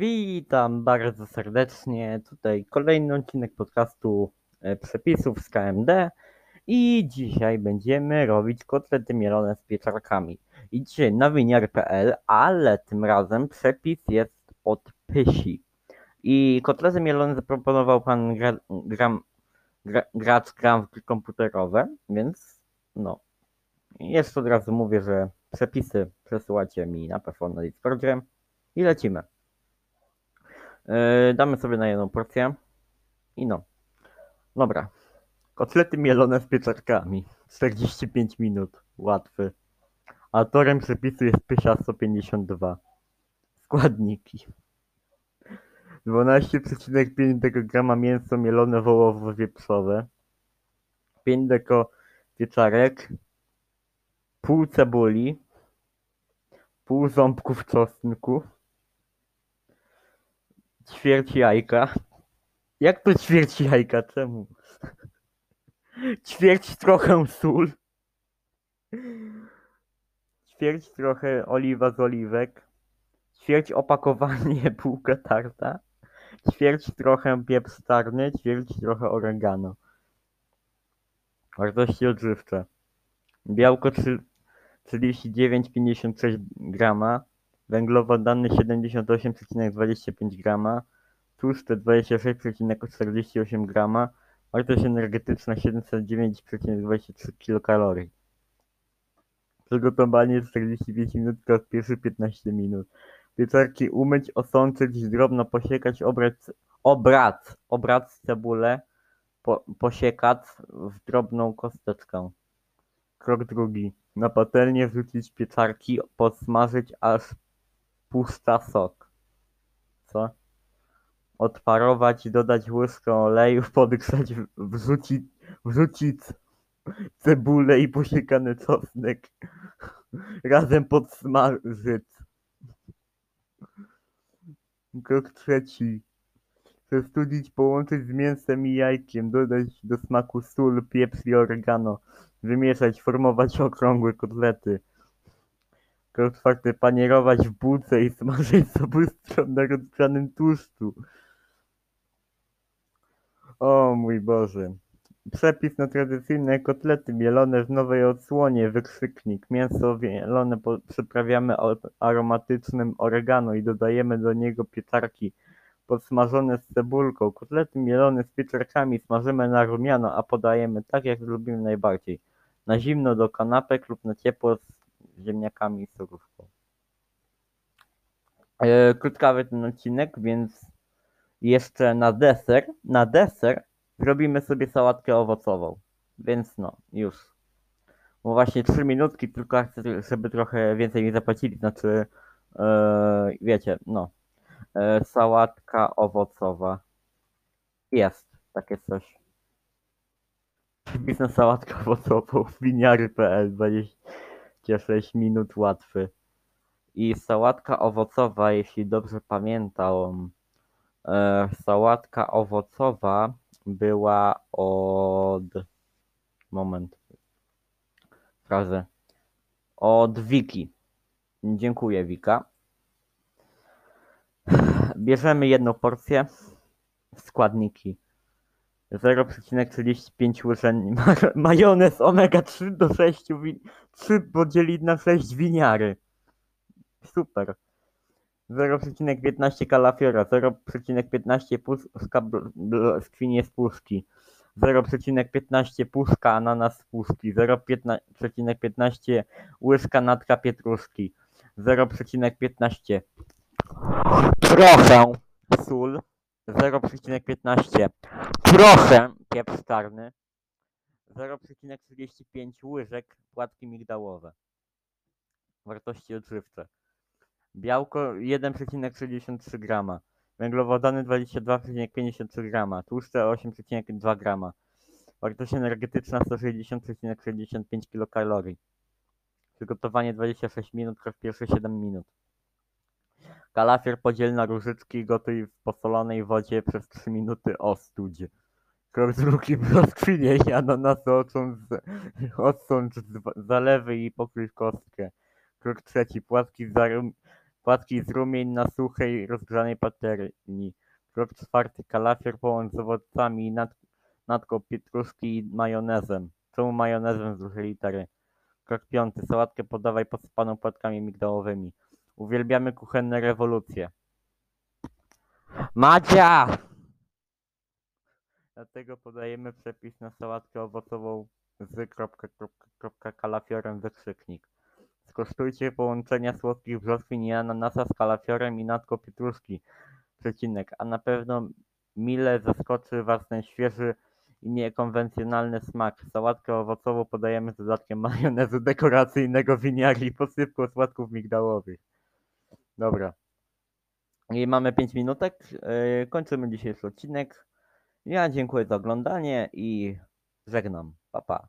Witam bardzo serdecznie. Tutaj kolejny odcinek podcastu e, przepisów z KMD i dzisiaj będziemy robić kotlety mielone z pieczarkami. I dzisiaj na winiar.pl, ale tym razem przepis jest od Pysi. I kotlety mielone zaproponował pan gra, gram, gra, gracz gramki komputerowe, więc no. Jeszcze od razu mówię, że przepisy przesyłacie mi na pewno na Discordzie i lecimy. Yy, damy sobie na jedną porcję. I no. Dobra. Kotlety mielone z pieczarkami. 45 minut. Łatwy. Autorem przepisu jest Pysia 152. Składniki. 12,5 dg mięso mielone wołowo-wieprzowe. 5 deko pieczarek. Pół cebuli. Pół ząbków czosnku ćwierć jajka. Jak to ćwierć jajka? Czemu? Ćwierć trochę sól. Ćwierć trochę oliwa z oliwek. Ćwierć opakowanie półka tarta. Ćwierć trochę pieprz czarny, ćwierć trochę oregano. Wartości odżywcze. Białko 39,56 grama węglowodany 78,25 g, tłuszcze 26,48 g, wartość energetyczna 709,23 kcal. Przygotowanie 45 minut oraz pierwsze 15 minut. Pieczarki umyć, osączyć, drobno posiekać, obrać, obrać, obrać cebulę, po, posiekać w drobną kosteczkę. Krok drugi. Na patelnię wrzucić pieczarki, podsmażyć aż puszcza sok. Co? Odparować, dodać łyżkę oleju, podgrzać, wrzucić, wrzucić cebulę i posiekany czosnek. Razem podsmażyć. Krok trzeci. Przestudzić, połączyć z mięsem i jajkiem, dodać do smaku sól, pieprz i oregano. Wymieszać, formować okrągłe kotlety. Krok czwarty. Panierować w bułce i smażyć z obu stron na rozgrzanym tłuszczu. O mój Boże. Przepis na tradycyjne kotlety mielone w nowej odsłonie, wykrzyknik. Mięso mielone przyprawiamy aromatycznym oregano i dodajemy do niego pieczarki podsmażone z cebulką. Kotlety mielone z pieczarkami smażymy na rumiano, a podajemy tak jak lubimy najbardziej. Na zimno do kanapek lub na ciepło z ziemniakami i surówką. E, krótkawy ten odcinek, więc jeszcze na deser, na deser robimy sobie sałatkę owocową. Więc no, już. Bo właśnie 3 minutki, tylko chcę, żeby trochę więcej mi zapłacili, znaczy yy, wiecie, no. Yy, sałatka owocowa. Jest takie coś. Biznes sałatka owocową, winiary.pl 20 wszystkie 6 minut łatwy. I sałatka owocowa, jeśli dobrze pamiętam, e, sałatka owocowa była od. Moment. Frazę. Od Wiki. Dziękuję, Wika. Bierzemy jedną porcję. Składniki 0,35 łyżek majonez omega 3 do 6 win 3 podzielić na 6 winiary. Super. 0,15 kalafiora, 0,15 puszka skwinie z puszki, 0,15 puszka ananas z puszki, 0,15 łyżka natka pietruszki, 0,15 trochę sól, 0,15 trochę pieprz czarny, 0,35 łyżek płatki migdałowe. Wartości odżywcze. Białko 1,63 g, węglowodany 22,53 g, tłuszcze 8,2 g. Wartość energetyczna 160,65 kcal. Przygotowanie 26 minut, krew pierwsze 7 minut. Kalafior podziel na różyczki i gotuj w posolonej wodzie przez 3 minuty ostudź. Krok drugi brzoskwinie ananasu odsącz, odsącz zalewy i pokryj kostkę. Krok trzeci płatki zarum, Płatki z rumień na suchej, rozgrzanej patelni. Krok czwarty. Kalafior połącz z owocami i nad, natką pietruszki i majonezem. Czemu majonezem z dużej litery? Krok piąty. Sałatkę podawaj posypaną płatkami migdałowymi. Uwielbiamy kuchenne rewolucje. Madzia! Dlatego podajemy przepis na sałatkę owocową z kropka, kropka, kropka, kalafiorem wykrzyknik. Skosztujcie połączenia słodkich brzoskwin i ananasa z kalafiorem i natką pietruszki. Przecinek. A na pewno mile zaskoczy Was ten świeży i niekonwencjonalny smak. Sałatkę owocową podajemy z dodatkiem majonezu dekoracyjnego winiari i posypką słodków migdałowych. Dobra. I mamy 5 minutek. Yy, kończymy dzisiejszy odcinek. Ja dziękuję za oglądanie i żegnam. Pa, pa.